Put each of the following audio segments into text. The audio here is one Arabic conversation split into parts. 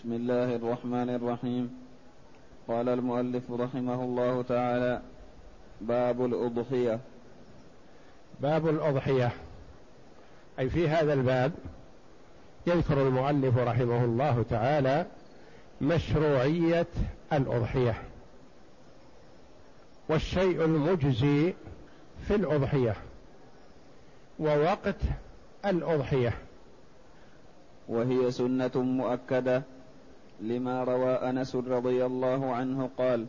بسم الله الرحمن الرحيم. قال المؤلف رحمه الله تعالى باب الأضحية. باب الأضحية. أي في هذا الباب يذكر المؤلف رحمه الله تعالى مشروعية الأضحية والشيء المجزي في الأضحية ووقت الأضحية. وهي سنة مؤكدة لما روى أنس رضي الله عنه قال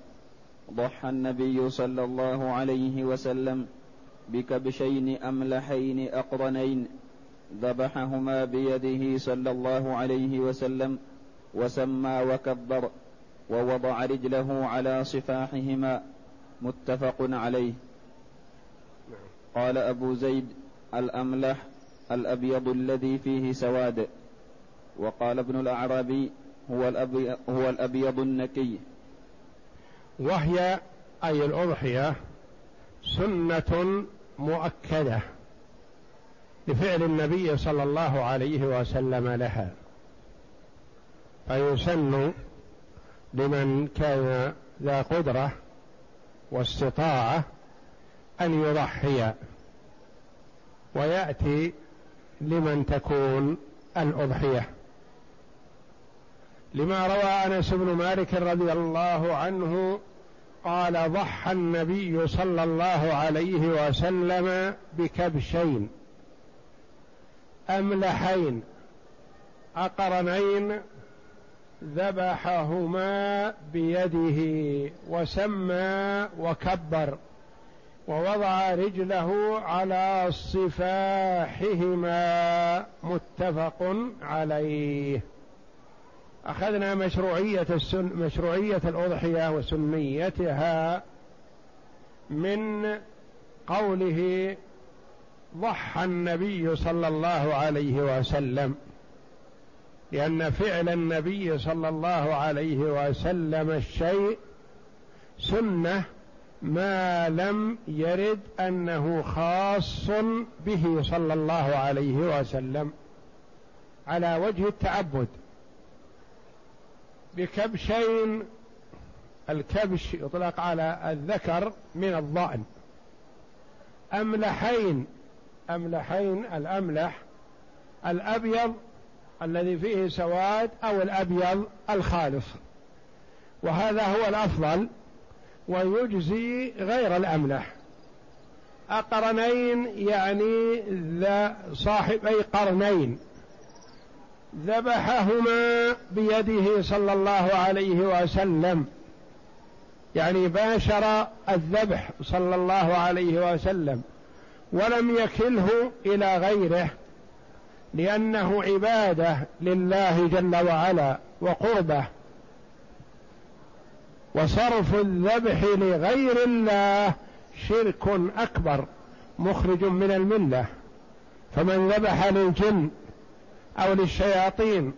ضحى النبي صلى الله عليه وسلم بكبشين أملحين أقرنين ذبحهما بيده صلى الله عليه وسلم وسمى وكبر ووضع رجله على صفاحهما متفق عليه. قال أبو زيد الأملح الأبيض الذي فيه سواد. وقال ابن الأعرابي هو الأبيض, هو الأبيض النكي وهي أي الأضحية سنة مؤكدة لفعل النبي صلى الله عليه وسلم لها. فيسن لمن كان ذا قدرة واستطاعة أن يضحي. ويأتي لمن تكون الأضحية. لما روى أنس بن مالك رضي الله عنه قال ضحى النبي صلى الله عليه وسلم بكبشين. أملحين. أقرنين. ذبحهما بيده وسمى وكبر. ووضع رجله على صفاحهما. متفق عليه. أخذنا مشروعية السن مشروعية الأضحية وسنيتها من قوله ضحى النبي صلى الله عليه وسلم لأن فعل النبي صلى الله عليه وسلم الشيء سنة ما لم يرد أنه خاص به صلى الله عليه وسلم على وجه التعبد. بكبشين الكبش يطلق على الذكر من الضأن. أملحين أملحين الأملح الأبيض الذي فيه سواد أو الأبيض الخالص. وهذا هو الأفضل ويجزي غير الأملح. أقرنين يعني ذا صاحبي قرنين. ذبحهما بيده صلى الله عليه وسلم. يعني باشر الذبح صلى الله عليه وسلم ولم يكله إلى غيره لأنه عبادة لله جل وعلا وقربه. وصرف الذبح لغير الله شرك أكبر مخرج من الملة. فمن ذبح للجن أو للشياطين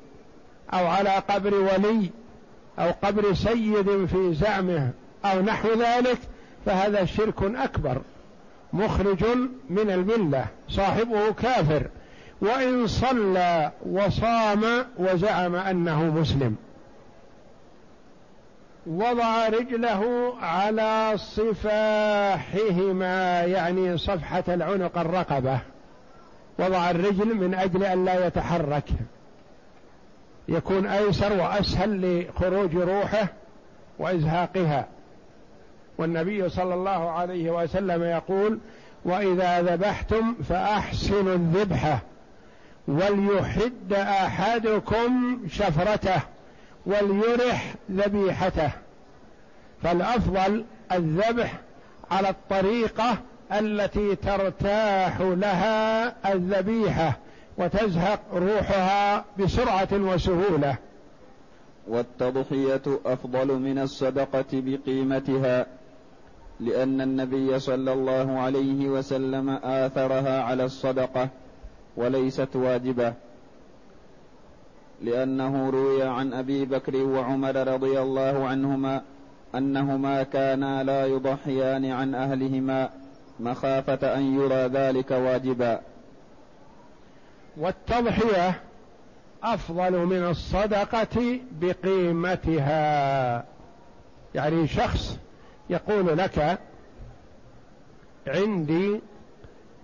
أو على قبر ولي أو قبر سيد في زعمه أو نحو ذلك فهذا شرك أكبر مخرج من الملة صاحبه كافر. وإن صلى وصام وزعم أنه مسلم. وضع رجله على صفاحهما يعني صفحة العنق الرقبة. وضع الرجل من أجل أن لا يتحرك. يكون أيسر وأسهل لخروج روحه وإزهاقها. والنبي صلى الله عليه وسلم يقول وإذا ذبحتم فأحسنوا الذبحة وليحد أحدكم شفرته وليرح ذبيحته. فالأفضل الذبح على الطريقة التي ترتاح لها الذبيحة وتزهق روحها بسرعة وسهولة. والتضحية أفضل من الصدقة بقيمتها لأن النبي صلى الله عليه وسلم آثرها على الصدقة وليست واجبة. لأنه روي عن أبي بكر وعمر رضي الله عنهما أنهما كانا لا يضحيان عن أهلهما مخافة أن يرى ذلك واجبا. والتضحية أفضل من الصدقة بقيمتها. يعني شخص يقول لك عندي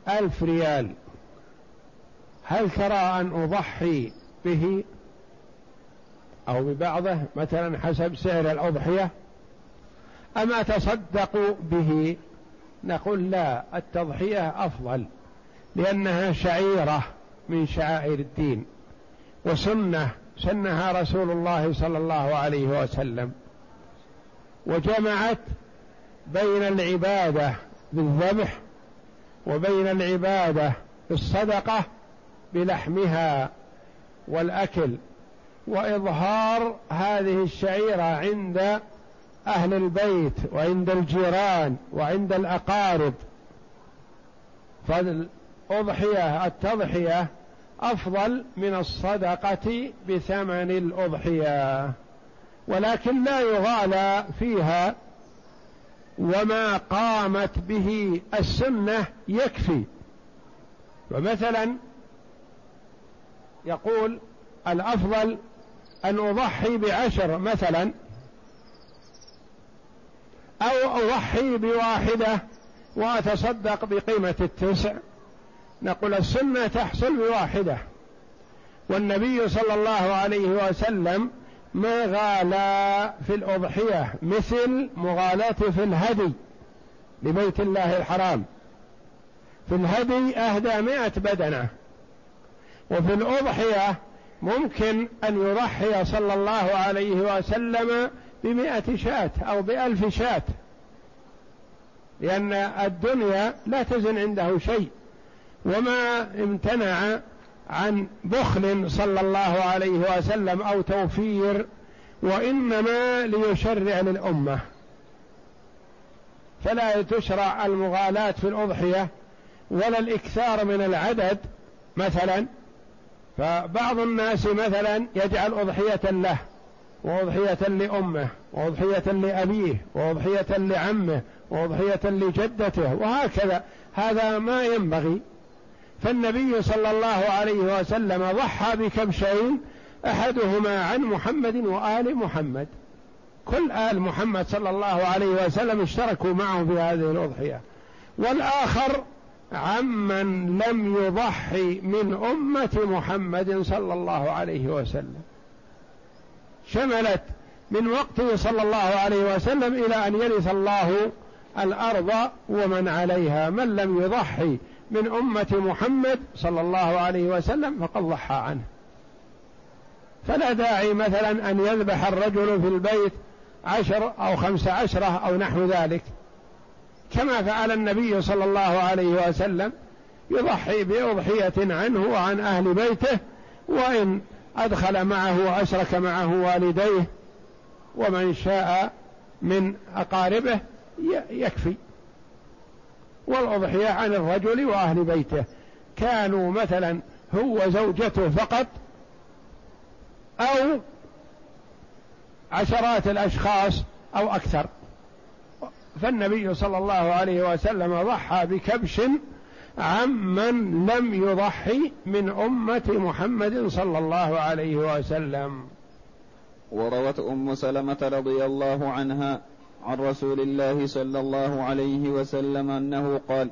ألف ريال هل ترى أن أضحي به؟ أو ببعضه مثلا حسب سعر الأضحية أما تصدق به نقول لا التضحية أفضل لأنها شعيرة من شعائر الدين وسنة سنها رسول الله صلى الله عليه وسلم وجمعت بين العبادة بالذبح وبين العبادة بالصدقة بلحمها والأكل وإظهار هذه الشعيرة عند أهل البيت وعند الجيران وعند الأقارب. فالأضحية التضحية أفضل من الصدقة بثمن الأضحية. ولكن لا يغالى فيها وما قامت به السنة يكفي. فمثلا يقول الأفضل أن أضحي بعشر مثلا أو أضحي بواحدة وأتصدق بقيمة التسع. نقول السنة تحصل بواحدة. والنبي صلى الله عليه وسلم ما غالى في الأضحية مثل مغالاته في الهدي لبيت الله الحرام. في الهدي أهدى مئة بدنة. وفي الأضحية ممكن أن يضحي صلى الله عليه وسلم بمئة شاة أو بألف شاة. لأن الدنيا لا تزن عنده شيء. وما امتنع عن بخل صلى الله عليه وسلم أو توفير وإنما ليشرع للأمة. فلا تشرع المغالاة في الأضحية ولا الإكثار من العدد مثلا. فبعض الناس مثلا يجعل أضحية له. وأضحية لأمه وأضحية لأبيه وأضحية لعمه وأضحية لجدته وهكذا. هذا ما ينبغي. فالنبي صلى الله عليه وسلم ضحى بكبشين أحدهما عن محمد وآل محمد. كل آل محمد صلى الله عليه وسلم اشتركوا معه في هذه الأضحية. والآخر عمن لم يضحي من أمة محمد صلى الله عليه وسلم. شملت من وقته صلى الله عليه وسلم إلى أن يرث الله الأرض ومن عليها. من لم يضحي من أمة محمد صلى الله عليه وسلم فقد ضحى عنه. فلا داعي مثلا أن يذبح الرجل في البيت عشر أو خمس عشرة أو نحو ذلك. كما فعل النبي صلى الله عليه وسلم يضحي بأضحية عنه وعن أهل بيته وإن أدخل معه وأشرك معه والديه ومن شاء من أقاربه يكفي. والأضحية عن الرجل وأهل بيته. كانوا مثلا هو زوجته فقط أو عشرات الأشخاص أو أكثر. فالنبي صلى الله عليه وسلم ضحى بكبش عمن لم يضحي من أمة محمد صلى الله عليه وسلم. وروت أم سلمة رضي الله عنها عن رسول الله صلى الله عليه وسلم أنه قال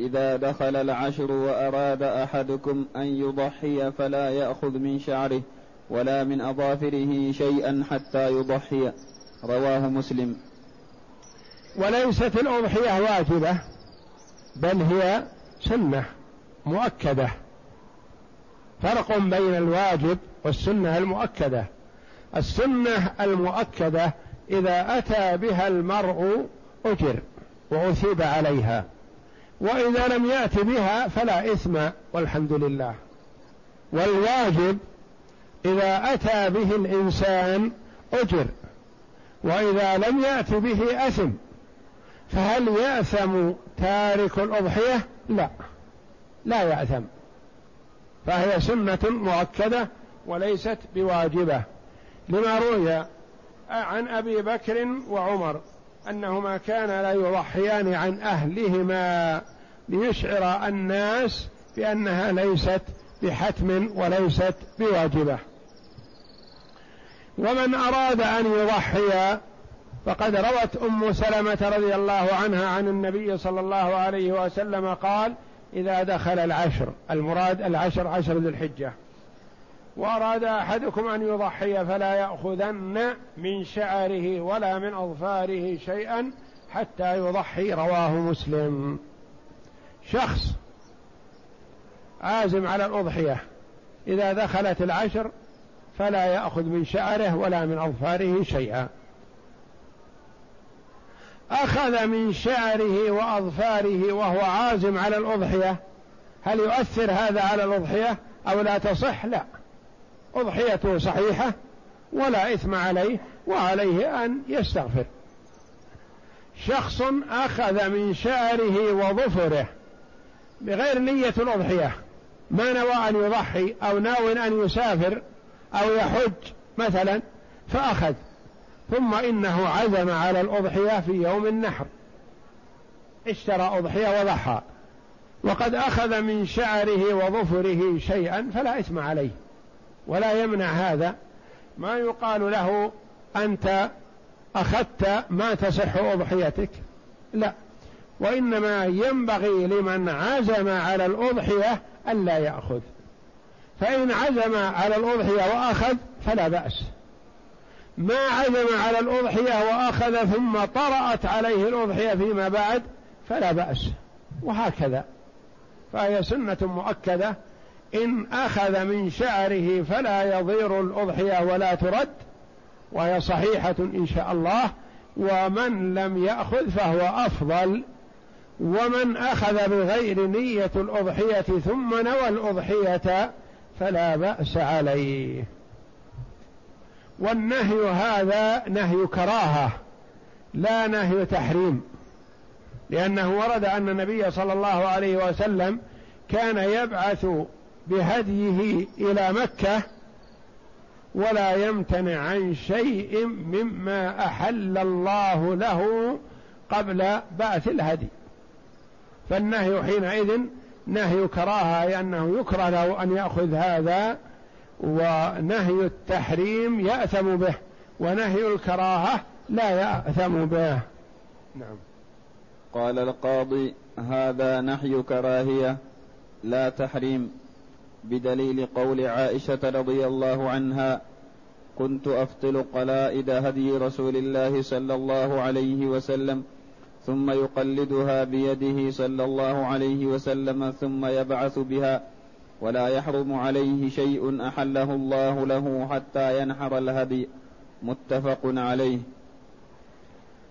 إذا دخل العشر وأراد أحدكم أن يضحي فلا يأخذ من شعره ولا من أظافره شيئا حتى يضحي رواه مسلم. وليست الأضحية واجبة بل هي سنة مؤكدة. فرق بين الواجب والسنة المؤكدة. السنة المؤكدة إذا أتى بها المرء أجر وأثيب عليها. وإذا لم يأت بها فلا إثم والحمد لله. والواجب إذا أتى به الإنسان أجر. وإذا لم يأت به أثم فهل يأثم تارك الأضحية؟ لا. لا يأثم فهي سنة مؤكدة وليست بواجبة. لما روي عن أبي بكر وعمر أنهما كانا لا يضحيان عن أهلهما ليشعر الناس بأنها ليست بحتم وليست بواجبة. ومن أراد أن يضحي فقد روت أم سلمة رضي الله عنها عن النبي صلى الله عليه وسلم قال إذا دخل العشر المراد العشر عشر ذي الحجة. وأراد أحدكم أن يضحي فلا يأخذن من شعره ولا من أظفاره شيئا حتى يضحي. رواه مسلم. شخص عازم على الأضحية. إذا دخلت العشر فلا يأخذ من شعره ولا من أظفاره شيئا. أخذ من شعره وأظفاره وهو عازم على الأضحية. هل يؤثر هذا على الأضحية؟ أو لا تصح؟ لا. أضحيته صحيحة ولا إثم عليه وعليه أن يستغفر. شخص أخذ من شعره وظفره بغير نية الأضحية ما نوى أن يضحي أو ناو أن يسافر أو يحج مثلا فأخذ. ثم إنه عزم على الأضحية في يوم النحر. اشترى أضحية وضحى. وقد أخذ من شعره وظفره شيئا فلا إثم عليه. ولا يمنع هذا. ما يقال له أنت أخذت ما تصح أضحيتك. لا. وإنما ينبغي لمن عزم على الأضحية ألا يأخذ. فإن عزم على الأضحية وأخذ فلا بأس. ما عزم على الأضحية وأخذ ثم طرأت عليه الأضحية فيما بعد فلا بأس. وهكذا. فهي سنة مؤكدة. إن أخذ من شعره فلا يضير الأضحية ولا ترد وهي صحيحة إن شاء الله. ومن لم يأخذ فهو أفضل. ومن أخذ بغير نية الأضحية ثم نوى الأضحية فلا بأس عليه. والنهي هذا نهي كراهة لا نهي تحريم. لأنه ورد أن النبي صلى الله عليه وسلم كان يبعث بهديه إلى مكة ولا يمتنع عن شيء مما أحل الله له قبل بعث الهدي. فالنهي حينئذ نهي كراهة لأنه يكره له أن يأخذ هذا ونهي التحريم يأثم به ونهي الكراهة لا يأثم به. نعم. قال القاضي هذا نحي كراهية لا تحريم بدليل قول عائشة رضي الله عنها كنت أفتل قلائد هدي رسول الله صلى الله عليه وسلم ثم يقلدها بيده صلى الله عليه وسلم ثم يبعث بها ولا يحرم عليه شيء أحله الله له حتى ينحر الهدي. متفق عليه.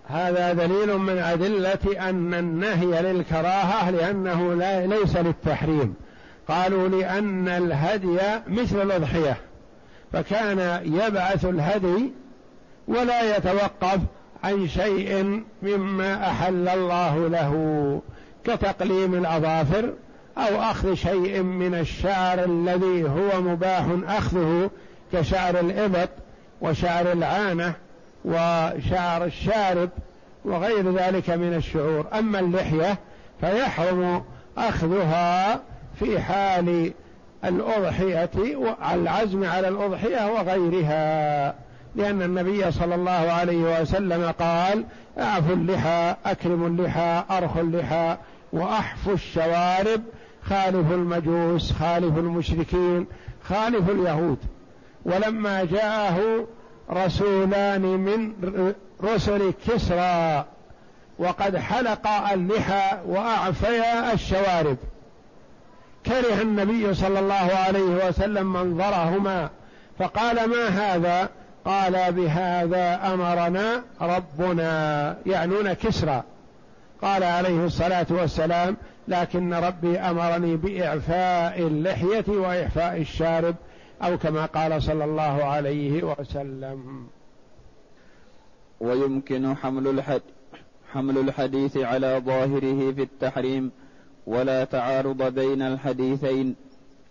هذا دليل من أدلة أن النهي للكراهة لأنه لا ليس للتحريم. قالوا لأن الهدي مثل الأضحية. فكان يبعث الهدي ولا يتوقف عن شيء مما أحل الله له كتقليم الأظافر أو أخذ شيء من الشعر الذي هو مباح أخذه كشعر الإبط وشعر العانة وشعر الشارب وغير ذلك من الشعور. أما اللحية فيحرم أخذها في حال الأضحية والعزم على الأضحية وغيرها لأن النبي صلى الله عليه وسلم قال أعفوا اللحى أكرموا اللحى أرخوا اللحى وأحفوا الشوارب خالف المجوس خالف المشركين خالف اليهود. ولما جاءه رسولان من رسل كسرى وقد حلق اللحى واعفيا الشوارب. كره النبي صلى الله عليه وسلم منظرهما فقال ما هذا؟ قال بهذا أمرنا ربنا. يعنون كسرى. قال عليه الصلاة والسلام لكن ربي أمرني بإعفاء اللحية وإعفاء الشارب أو كما قال صلى الله عليه وسلم. ويمكن حمل الحد حمل الحديث على ظاهره في التحريم ولا تعارض بين الحديثين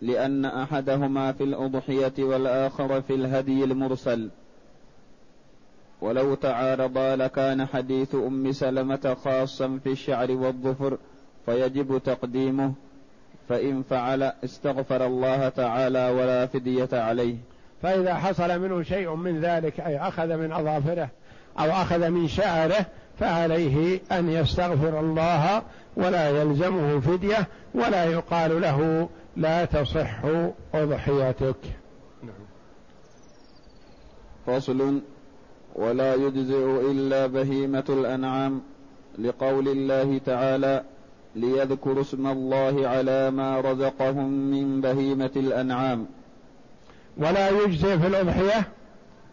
لأن أحدهما في الأضحية والآخر في الهدي المرسل. ولو تعارضا لكان حديث أم سلمة خاصا في الشعر والظفر فيجب تقديمه فإن فعل استغفر الله تعالى ولا فدية عليه فإذا حصل منه شيء من ذلك أي أخذ من أظافره أو أخذ من شعره فعليه أن يستغفر الله ولا يلزمه فدية ولا يقال له لا تصح أضحيتك. فصل ولا يجزئ إلا بهيمة الأنعام لقول الله تعالى ليذكروا اسم الله على ما رزقهم من بهيمة الأنعام. ولا يجزئ في الأضحية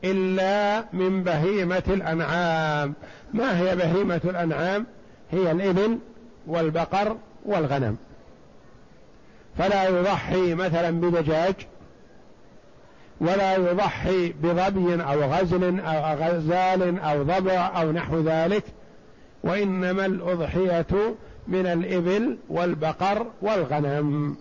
إلا من بهيمة الأنعام. ما هي بهيمة الأنعام؟ هي الإبل والبقر والغنم. فلا يضحي مثلا بدجاج ولا يضحي بظبي أو غزل أو غزال أو ضبع أو نحو ذلك وإنما الأضحية من الإبل والبقر والغنم.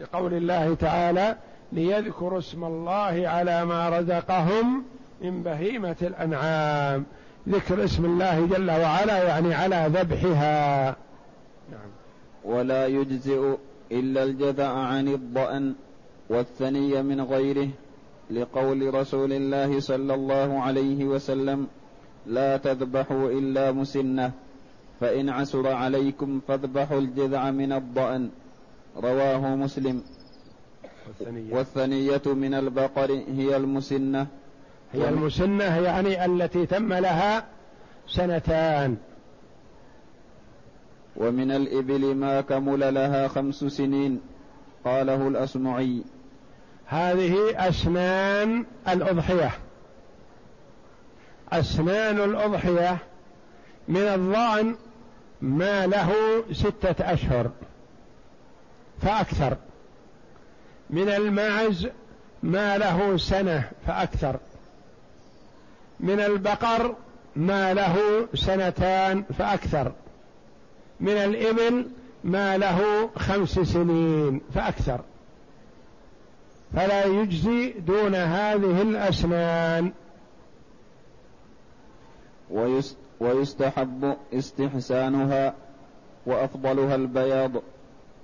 لقول الله تعالى ليذكروا اسم الله على ما رزقهم من بهيمة الأنعام. ذكر اسم الله جل وعلا يعني على ذبحها. نعم. ولا يجزئ إلا الجذع عن الضأن والثني من غيره لقول رسول الله صلى الله عليه وسلم لا تذبحوا إلا مسنة. فإن عسر عليكم فاذبحوا الجذع من الضأن. رواه مسلم. والثنية, والثنية من البقر هي المسنة. هي المسنة يعني التي تم لها سنتان. ومن الإبل ما كمل لها خمس سنين قاله الأصمعي هذه أسنان الأضحية. أسنان الأضحية من الظأن ما له ستة أشهر فأكثر. من الماعز ما له سنة فأكثر. من البقر ما له سنتان فأكثر. من الإبل ما له خمس سنين فأكثر. فلا يجزي دون هذه الأسنان. ويستحب استحسانها وأفضلها البياض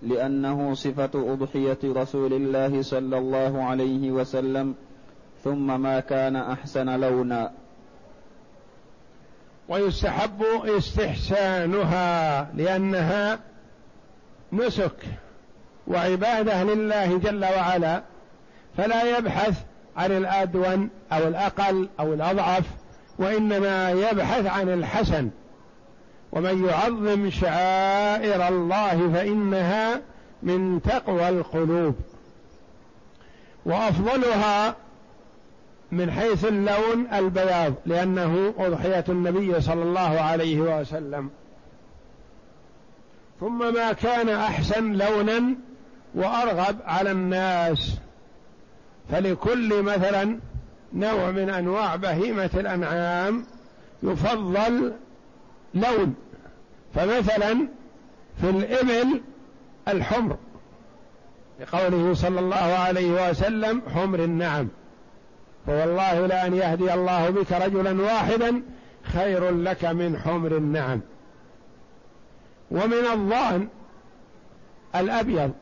لأنه صفة أضحية رسول الله صلى الله عليه وسلم ثم ما كان أحسن لونا. ويستحب استحسانها لأنها نسك وعبادة لله جل وعلا فلا يبحث عن الأدون أو الأقل أو الأضعف وإنما يبحث عن الحسن. ومن يعظم شعائر الله فإنها من تقوى القلوب. وأفضلها من حيث اللون البياض لأنه أضحية النبي صلى الله عليه وسلم. ثم ما كان أحسن لونا وأرغب على الناس. فلكل مثلا نوع من أنواع بهيمة الأنعام يفضل لون. فمثلا في الإبل الحمر لقوله صلى الله عليه وسلم حمر النعم. فوالله لأن يهدي الله بك رجلا واحدا خير لك من حمر النعم. ومن الظان الأبيض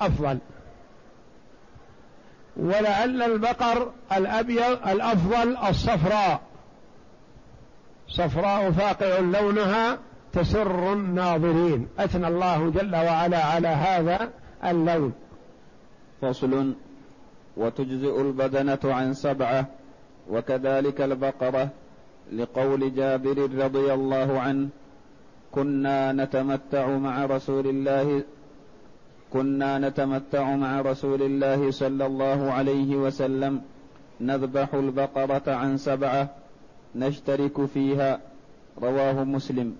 أفضل. ولعل البقر الأبيض الأفضل الصفراء. صفراء فاقع لونها تسر الناظرين. أثنى الله جل وعلا على هذا اللون. فصل. وتجزئ البدنة عن سبعة وكذلك البقرة لقول جابر رضي الله عنه كنا نتمتع مع رسول الله كنا نتمتع مع رسول الله صلى الله عليه وسلم نذبح البقرة عن سبعة نشترك فيها رواه مسلم.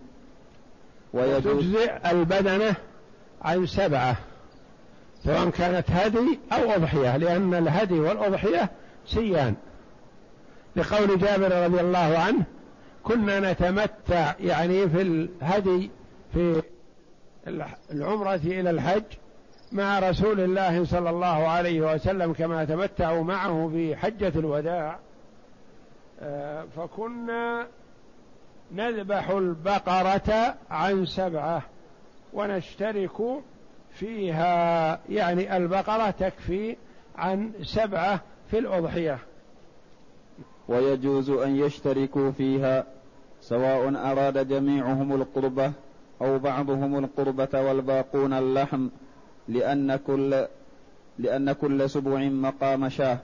وتجزئ البدنة عن سبعة سواء كانت هدي أو أضحية لأن الهدي والأضحية سيان. لقول جابر رضي الله عنه كنا نتمتع يعني في الهدي في العمرة إلى الحج مع رسول الله صلى الله عليه وسلم كما تمتعوا معه في حجة الوداع آه، فكنا نذبح البقرة عن سبعة ونشترك فيها يعني البقرة تكفي عن سبعة في الأضحية. ويجوز أن يشتركوا فيها سواء أراد جميعهم القربة أو بعضهم القربة والباقون اللحم. لأن كل لأن كل سبع مقام شاه.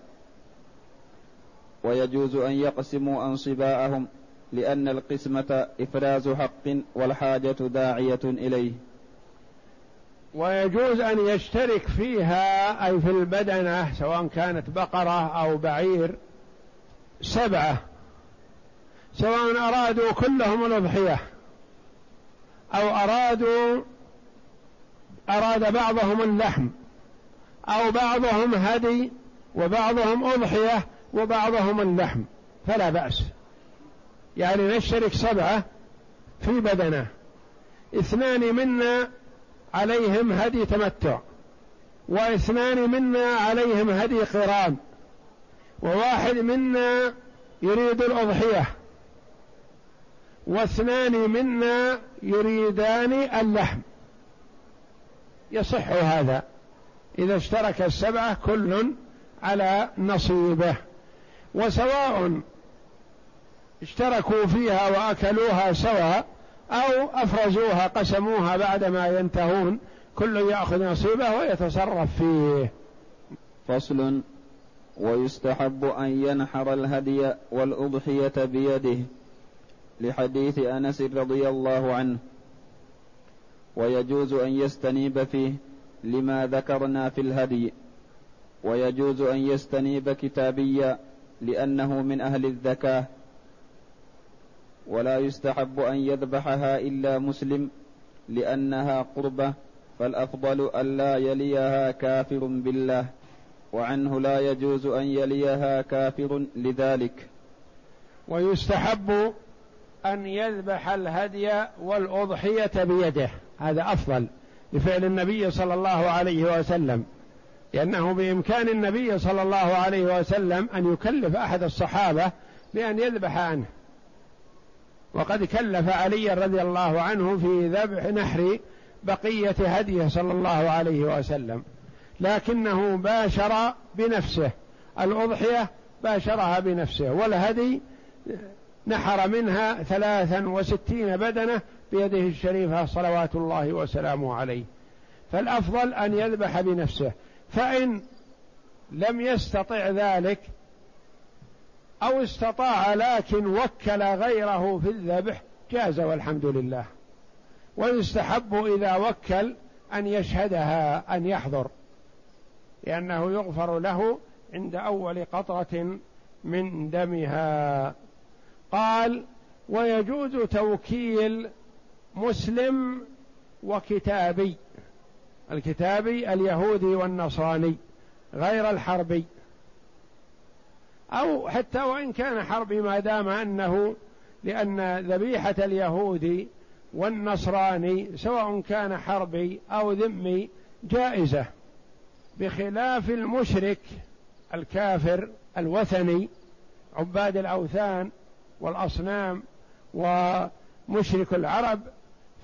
ويجوز أن يقسموا أنصباءهم لأن القسمة إفراز حق والحاجة داعية إليه. ويجوز أن يشترك فيها أي في البدنة سواء كانت بقرة أو بعير سبعة. سواء أرادوا كلهم الأضحية أو أرادوا أراد بعضهم اللحم أو بعضهم هدي وبعضهم أضحية وبعضهم اللحم فلا بأس. يعني نشترك سبعة في بدنه. اثنان منا عليهم هدي تمتع واثنان منا عليهم هدي قران وواحد منا يريد الأضحية واثنان منا يريدان اللحم. يصح هذا. إذا اشترك السبعة كل على نصيبه. وسواء اشتركوا فيها وأكلوها سواء أو أفرزوها قسموها بعدما ينتهون كل يأخذ نصيبه ويتصرف فيه. فصل. ويستحب أن ينحر الهدي والأضحية بيده. لحديث أنس رضي الله عنه. ويجوز أن يستنيب فيه لما ذكرنا في الهدي ويجوز أن يستنيب كتابيا لأنه من أهل الذكاء ولا يستحب أن يذبحها إلا مسلم لأنها قربة فالأفضل ألا يليها كافر بالله وعنه لا يجوز أن يليها كافر لذلك. ويستحب أن يذبح الهدي والأضحية بيده. هذا أفضل لفعل النبي صلى الله عليه وسلم لأنه بإمكان النبي صلى الله عليه وسلم أن يكلف أحد الصحابة بأن يذبح عنه. وقد كلف علي رضي الله عنه في ذبح نحر بقية هديه صلى الله عليه وسلم لكنه باشر بنفسه الأضحية باشرها بنفسه والهدي نحر منها ثلاثا وستين بدنة بيده الشريفة صلوات الله وسلامه عليه. فالأفضل أن يذبح بنفسه. فإن لم يستطع ذلك أو استطاع لكن وكل غيره في الذبح جاز والحمد لله. ويستحب إذا وكل أن يشهدها أن يحضر. لأنه يغفر له عند أول قطرة من دمها. قال ويجوز توكيل مسلم وكتابي الكتابي اليهودي والنصراني غير الحربي. أو حتى وإن كان حربي ما دام أنه لأن ذبيحة اليهودي والنصراني سواء كان حربي أو ذمي جائزة بخلاف المشرك الكافر الوثني عباد الأوثان والأصنام ومشرك العرب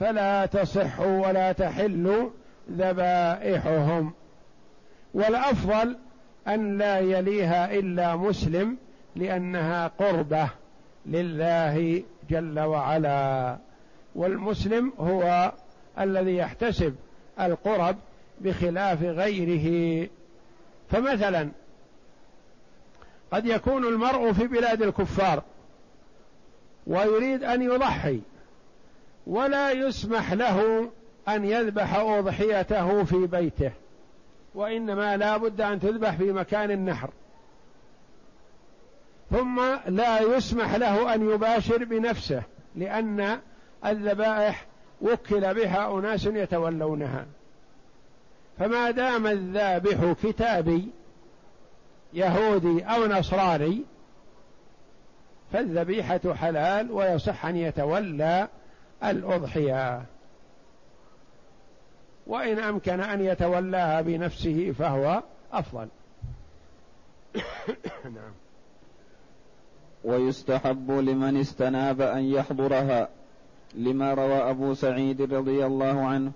فلا تصح ولا تحل ذبائحهم. والأفضل أن لا يليها إلا مسلم لأنها قربة لله جل وعلا. والمسلم هو الذي يحتسب القرب بخلاف غيره. فمثلا قد يكون المرء في بلاد الكفار ويريد أن يضحي ولا يسمح له أن يذبح أضحيته في بيته وإنما لا بد أن تذبح في مكان النحر. ثم لا يسمح له أن يباشر بنفسه لأن الذبائح وكل بها أناس يتولونها. فما دام الذابح كتابي يهودي أو نصراني فالذبيحة حلال ويصح أن يتولى الأضحية. وإن أمكن أن يتولاها بنفسه فهو أفضل. نعم. ويستحب لمن استناب أن يحضرها لما روى أبو سعيد رضي الله عنه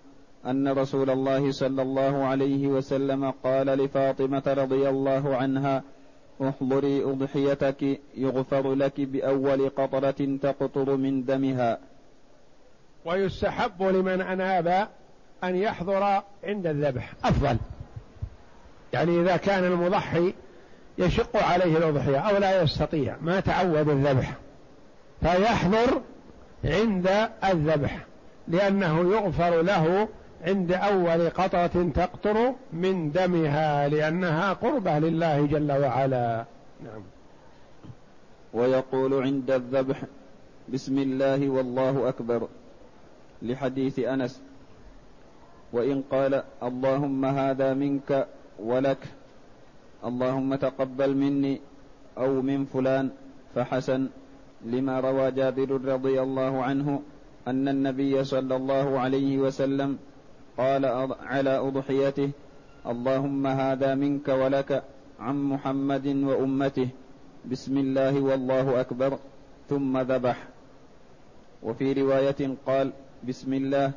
أن رسول الله صلى الله عليه وسلم قال لفاطمة رضي الله عنها احضري أضحيتك يغفر لك بأول قطرة تقطر من دمها. ويستحب لمن أناب أن يحضر عند الذبح. أفضل. يعني إذا كان المضحي يشق عليه الأضحية أو لا يستطيع ما تعود الذبح. فيحضر عند الذبح لأنه يغفر له عند أول قطرة تقطر من دمها لأنها قربة لله جل وعلا. نعم. ويقول عند الذبح بسم الله والله أكبر لحديث أنس وإن قال اللهم هذا منك ولك اللهم تقبل مني أو من فلان فحسن لما روى جابر رضي الله عنه أن النبي صلى الله عليه وسلم قال على أضحيته اللهم هذا منك ولك عن محمد وأمته بسم الله والله أكبر ثم ذبح. وفي رواية قال بسم الله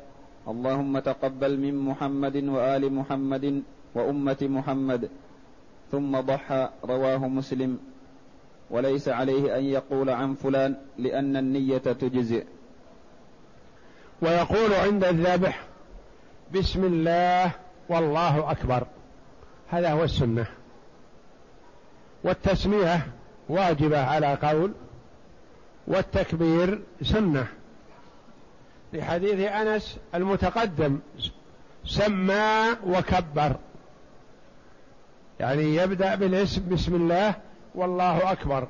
اللهم تقبل من محمد وآل محمد وأمة محمد ثم ضحى رواه مسلم. وليس عليه أن يقول عن فلان لأن النية تجزئ. ويقول عند الذبح بسم الله والله أكبر. هذا هو السنة. والتسمية واجبة على قول والتكبير سنة. لحديث أنس المتقدم سمى وكبر. يعني يبدأ بالاسم بسم الله والله أكبر.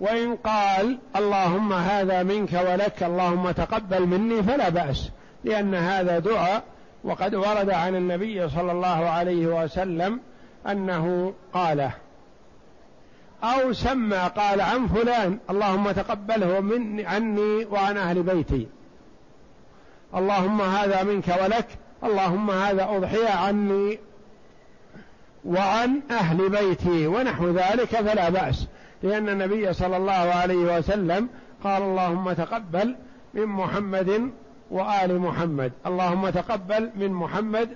وإن قال اللهم هذا منك ولك اللهم تقبل مني فلا بأس لأن هذا دعاء وقد ورد عن النبي صلى الله عليه وسلم أنه قاله أو سمى قال عن فلان اللهم تقبله من عني وعن أهل بيتي. اللهم هذا منك ولك اللهم هذا أضحية عني وعن أهل بيتي ونحو ذلك فلا بأس. لأن النبي صلى الله عليه وسلم قال اللهم تقبل من محمد وآل محمد. اللهم تقبل من محمد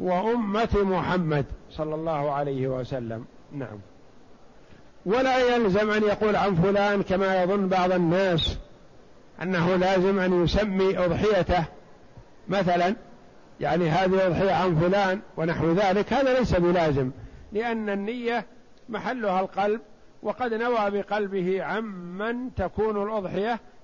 وأمة محمد صلى الله عليه وسلم. نعم. ولا يلزم أن يقول عن فلان كما يظن بعض الناس أنه لازم أن يسمي أضحيته. مثلا يعني هذه أضحية عن فلان ونحو ذلك. هذا ليس بلازم لأن النية محلها القلب وقد نوى بقلبه عمن تكون الأضحية